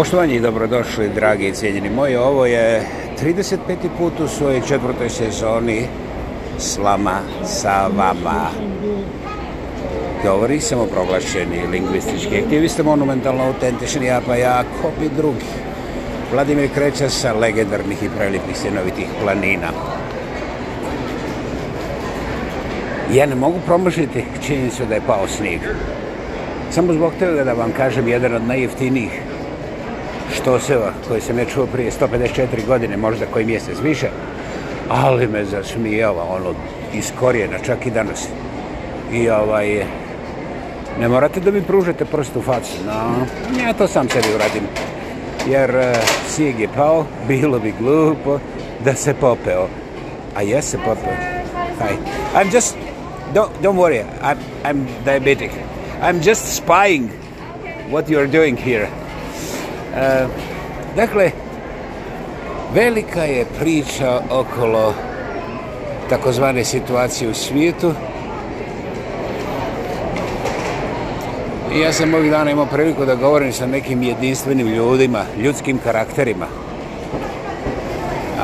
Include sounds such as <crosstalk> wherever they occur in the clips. Poštovanje i dobrodošli, dragi i cijeljeni moji. Ovo je 35. put u svojoj četvrtoj sezoni Slama sa vama. Govori sam oproglašeni lingvistički aktivista, monumentalno autentični, ja pa ja, ko bi drugi. Vladimir kreće sa legendarnih i prelipnih sinovitih planina. Ja ne mogu promršiti činjenicu da je pao snijeg. Samo zbog toga da vam kažem jedan od najjeftinijih štoseva koje sam ja čuo prije 154 godine, možda koji mjesec više, ali me zasmijava ono iz korijena, čak i danas. I ovaj, ne morate da mi pružete prst u facu, no, ja to sam sebi uradim. Jer uh, eh, sijeg je pao, bilo bi glupo da se popeo. A ja se popeo. Hi. I'm just, don't, don't worry, I'm, I'm diabetic. I'm just spying what you're doing here. E, dakle, velika je priča okolo takozvane situacije u svijetu. I ja sam ovih dana imao priliku da govorim sa nekim jedinstvenim ljudima, ljudskim karakterima.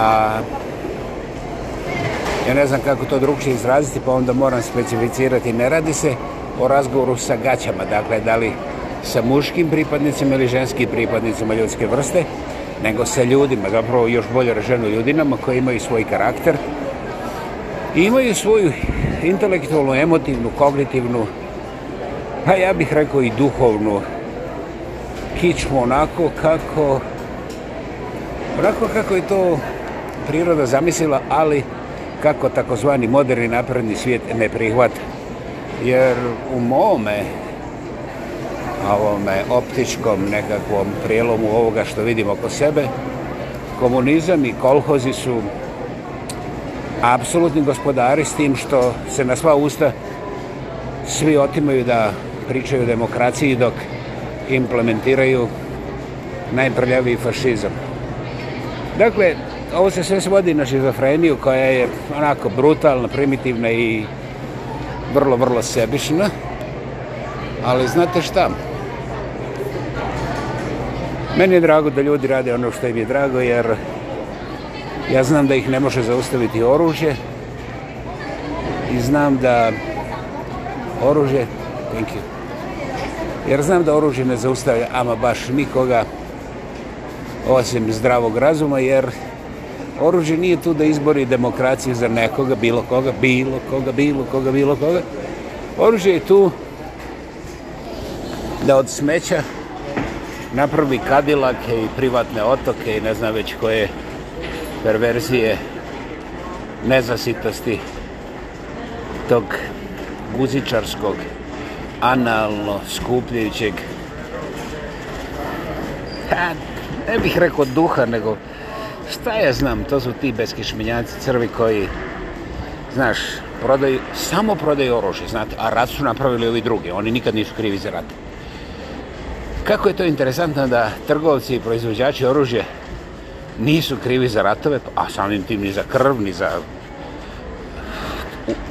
A, ja ne znam kako to drugšće izraziti, pa onda moram specificirati. Ne radi se o razgovoru sa gaćama, dakle, da li sa muškim pripadnicima ili ženskim pripadnicima ljudske vrste, nego sa ljudima, zapravo još bolje reženo ljudinama koji imaju svoj karakter i imaju svoju intelektualnu, emotivnu, kognitivnu, pa ja bih rekao i duhovnu kičmu onako kako onako kako je to priroda zamislila, ali kako takozvani moderni napredni svijet ne prihvata. Jer u mome ovome optičkom nekakvom prijelomu ovoga što vidimo oko sebe, komunizam i kolhozi su apsolutni gospodari s tim što se na sva usta svi otimaju da pričaju o demokraciji dok implementiraju najprljaviji fašizam. Dakle, ovo se sve svodi na šizofreniju koja je onako brutalna, primitivna i vrlo, vrlo sebišna ali znate šta? Meni je drago da ljudi rade ono što im je drago, jer ja znam da ih ne može zaustaviti oružje i znam da oružje, thank you, jer znam da oružje ne zaustavlja ama baš nikoga osim zdravog razuma, jer oružje nije tu da izbori demokraciju za nekoga, bilo koga, bilo koga, bilo koga, bilo koga. Oružje je tu da od smeća napravi kadilake i privatne otoke i ne znam već koje perverzije nezasitosti tog guzičarskog analno skupljujućeg ha, ne bih rekao duha nego šta ja znam to su ti beskišminjanci crvi koji znaš prodaju, samo prodaju oružje znate, a rat su napravili ovi drugi oni nikad nisu krivi za rat Kako je to interesantno da trgovci i proizvođači oružje nisu krivi za ratove, a samim tim ni za krv, ni za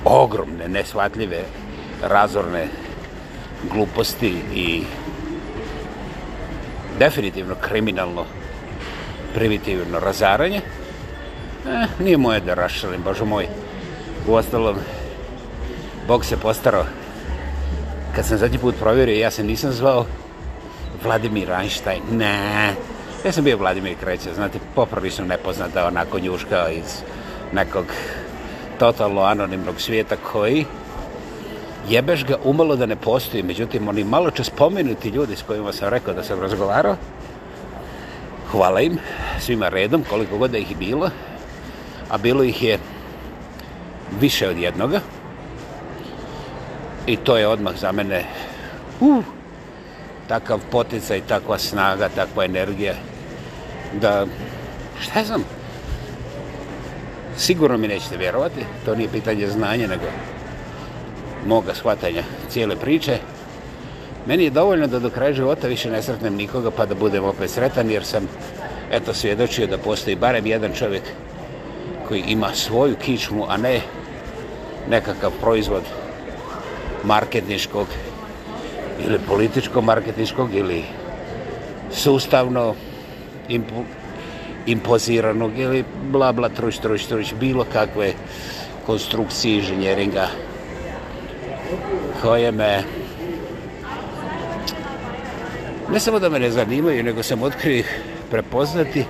ogromne, neshvatljive, razorne gluposti i definitivno kriminalno, primitivno razaranje. Eh, nije moje da rašalim, božo moj. U ostalom, Bog se postarao. Kad sam zadnji put provjerio, ja se nisam zvao Vladimir Einstein, ne. Ja sam bio Vladimir Kreće, znate, poprilično nepoznata onako njuška iz nekog totalno anonimnog svijeta koji jebeš ga umalo da ne postoji. Međutim, oni malo čas spomenuti ljudi s kojima sam rekao da sam razgovarao, hvala im svima redom koliko god da ih bilo, a bilo ih je više od jednoga. I to je odmah za mene uh, takav poticaj, takva snaga, takva energija da, šta znam, sigurno mi nećete vjerovati, to nije pitanje znanja, nego moga shvatanja cijele priče. Meni je dovoljno da do kraja života više ne sretnem nikoga pa da budem opet sretan, jer sam eto svjedočio da postoji barem jedan čovjek koji ima svoju kičmu, a ne nekakav proizvod marketniškog ili političko-marketinskog ili sustavno impu, impoziranog ili bla bla truš, truš, truš, bilo kakve konstrukcije inženjeringa koje me ne samo da me ne zanimaju nego sam otkrio ih prepoznati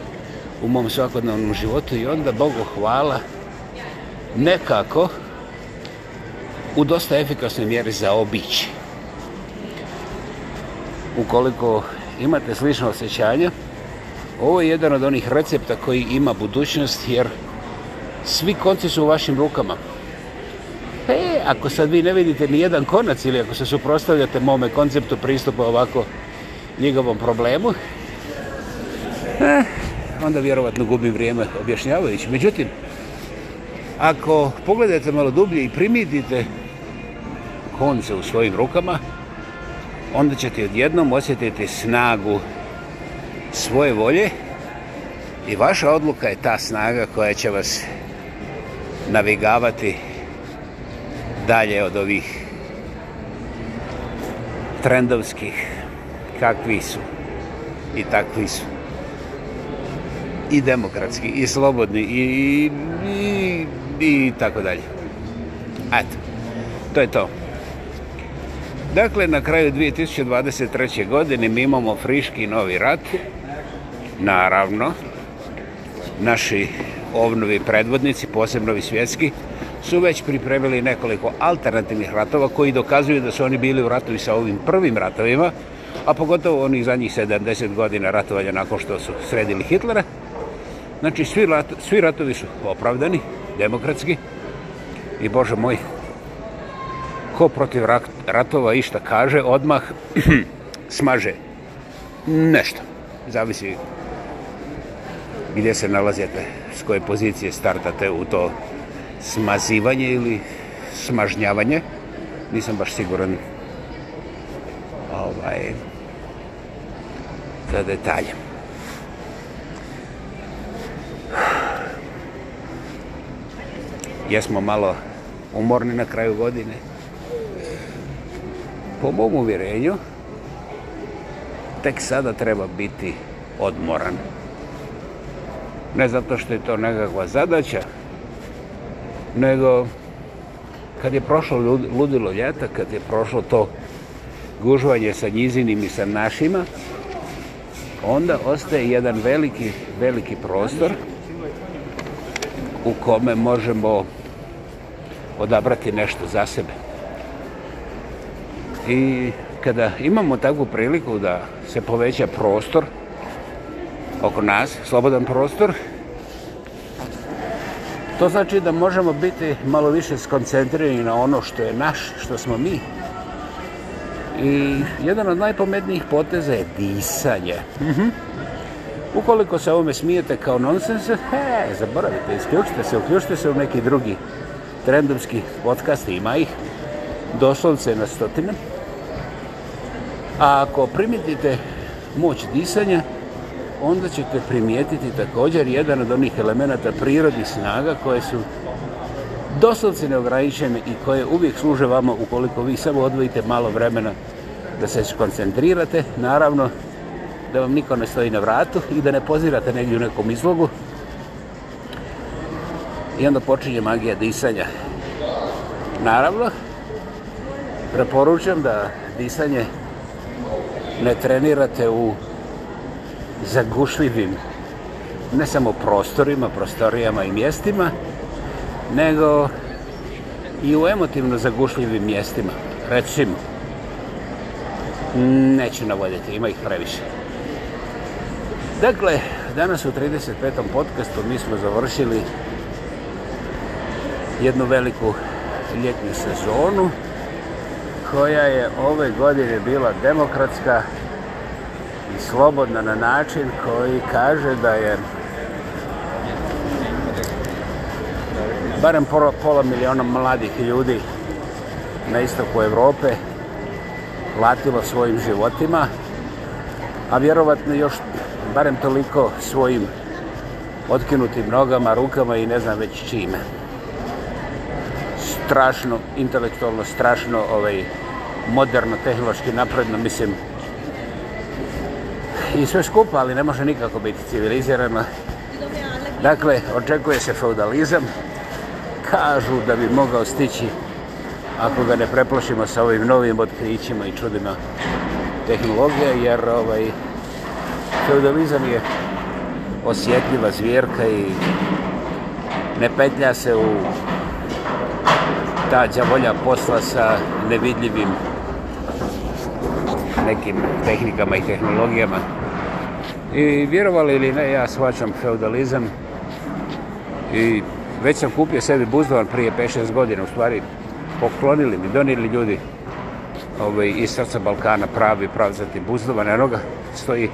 u mom svakodnevnom životu i onda Bogu hvala nekako u dosta efikasnoj mjeri za obići ukoliko imate slično osjećanje, ovo je jedan od onih recepta koji ima budućnost, jer svi konci su u vašim rukama. E, ako sad vi ne vidite ni jedan konac ili ako se suprostavljate mome konceptu pristupa ovako njegovom problemu, eh, onda vjerovatno gubim vrijeme objašnjavajući. Međutim, ako pogledate malo dublje i primitite konce u svojim rukama, onda ćete odjednom osjetiti snagu svoje volje i vaša odluka je ta snaga koja će vas navigavati dalje od ovih trendovskih kakvi su i takvi su i demokratski i slobodni i, i, i, i tako dalje eto, to je to Dakle, na kraju 2023. godine mi imamo friški novi rat. Naravno, naši ovnovi predvodnici, posebno ovi svjetski, su već pripremili nekoliko alternativnih ratova koji dokazuju da su oni bili u ratovi sa ovim prvim ratovima, a pogotovo onih zadnjih 70 godina ratovanja nakon što su sredili Hitlera. Znači, svi, rat, svi ratovi su opravdani, demokratski, i Bože moj, ko protiv ratova išta kaže, odmah <clears throat> smaže nešto. Zavisi gdje se nalazite, s koje pozicije startate u to smazivanje ili smažnjavanje. Nisam baš siguran ovaj, za detalje. Jesmo malo umorni na kraju godine, po mom uvjerenju, tek sada treba biti odmoran. Ne zato što je to nekakva zadaća, nego kad je prošlo ludilo ljeta, kad je prošlo to gužvanje sa njizinim i sa našima, onda ostaje jedan veliki, veliki prostor u kome možemo odabrati nešto za sebe. I kada imamo takvu priliku da se poveća prostor oko nas, slobodan prostor, to znači da možemo biti malo više skoncentrirani na ono što je naš, što smo mi. I jedan od najpomednijih poteza je disanje. Uh mhm. -huh. Ukoliko se ovome smijete kao nonsense, he, zaboravite, isključite se, uključite se u neki drugi trendovski podcast, ima ih, doslovce na stotinu. A ako primijetite moć disanja, onda ćete primijetiti također jedan od onih elemenata prirodnih snaga koje su doslovce neograničene i koje uvijek služe vama ukoliko vi samo odvojite malo vremena da se skoncentrirate, naravno da vam niko ne stoji na vratu i da ne pozirate negdje u nekom izlogu i onda počinje magija disanja. Naravno, preporučam da disanje ne trenirate u zagušljivim ne samo prostorima, prostorijama i mjestima, nego i u emotivno zagušljivim mjestima. Recimo, neću navoditi, ima ih previše. Dakle, danas u 35. podcastu mi smo završili jednu veliku ljetnu sezonu koja je ove godine bila demokratska i slobodna na način koji kaže da je barem pola, pola miliona mladih ljudi na istoku Evrope platilo svojim životima, a vjerovatno još barem toliko svojim otkinutim nogama, rukama i ne znam već čime strašno intelektualno, strašno ovaj, moderno, tehnološki napredno, mislim, i sve skupa, ali ne može nikako biti civilizirano. Dakle, očekuje se feudalizam. Kažu da bi mogao stići, ako ga ne preplašimo sa ovim novim otkrićima i čudima tehnologija, jer ovaj, feudalizam je osjetljiva zvjerka i ne petlja se u ta djavolja posla sa nevidljivim nekim tehnikama i tehnologijama. I vjerovali ili ne, ja svačam feudalizam i već sam kupio sebi buzdovan prije 5-6 godina, u stvari poklonili mi, donijeli ljudi ovaj, iz srca Balkana pravi, pravzati buzdovan, eno ga stoji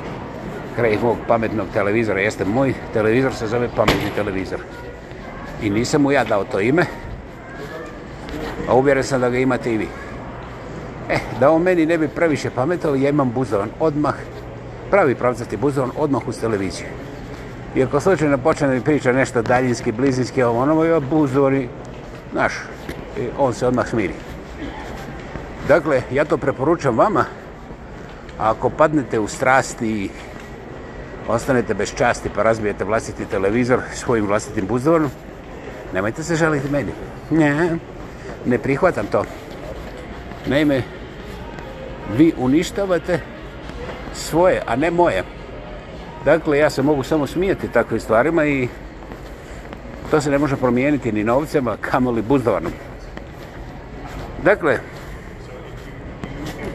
kraj mog pametnog televizora, jeste moj televizor, se zove pametni televizor. I nisam mu ja dao to ime, a uvjeren sam da ga imate i vi. Eh, da on meni ne bi previše pametao, ja imam buzovan odmah, pravi pravcati buzovan odmah uz televiziju. I ako slučajno počne da mi priča nešto daljinski, blizinski, ovo ono, ja buzovan i naš, i on se odmah smiri. Dakle, ja to preporučam vama, a ako padnete u strasti i ostanete bez časti pa razbijete vlastiti televizor svojim vlastitim buzdovanom, nemojte se žaliti meni. Ne. Yeah ne prihvatam to. Naime, vi uništavate svoje, a ne moje. Dakle, ja se mogu samo smijeti takvim stvarima i to se ne može promijeniti ni novcema, kamoli buzdovanom. Dakle,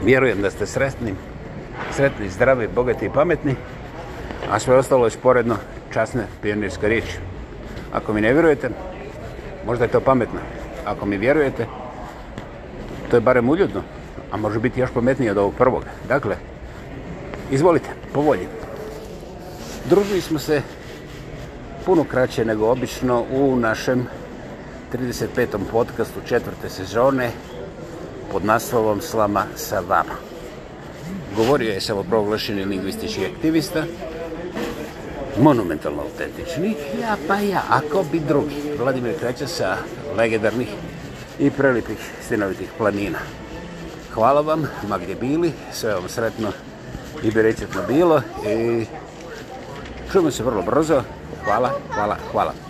vjerujem da ste sretni, sretni, zdravi, bogati i pametni, a sve ostalo je sporedno časne pionirska riječ. Ako mi ne vjerujete, možda je to pametno ako mi vjerujete, to je barem uljudno, a može biti još pametnije od ovog prvog. Dakle, izvolite, povolji. Družili smo se puno kraće nego obično u našem 35. podcastu četvrte sezone pod naslovom Slama sa vama. Govorio je samo proglašeni lingvistički aktivista, monumentalno autentični, ja pa ja, ako bi drugi, Vladimir Kraća sa legendarnih i prelipih stinovitih planina. Hvala vam, ma gdje bili, sve vam sretno i berećetno bilo i čujemo se vrlo brzo. Hvala, hvala, hvala.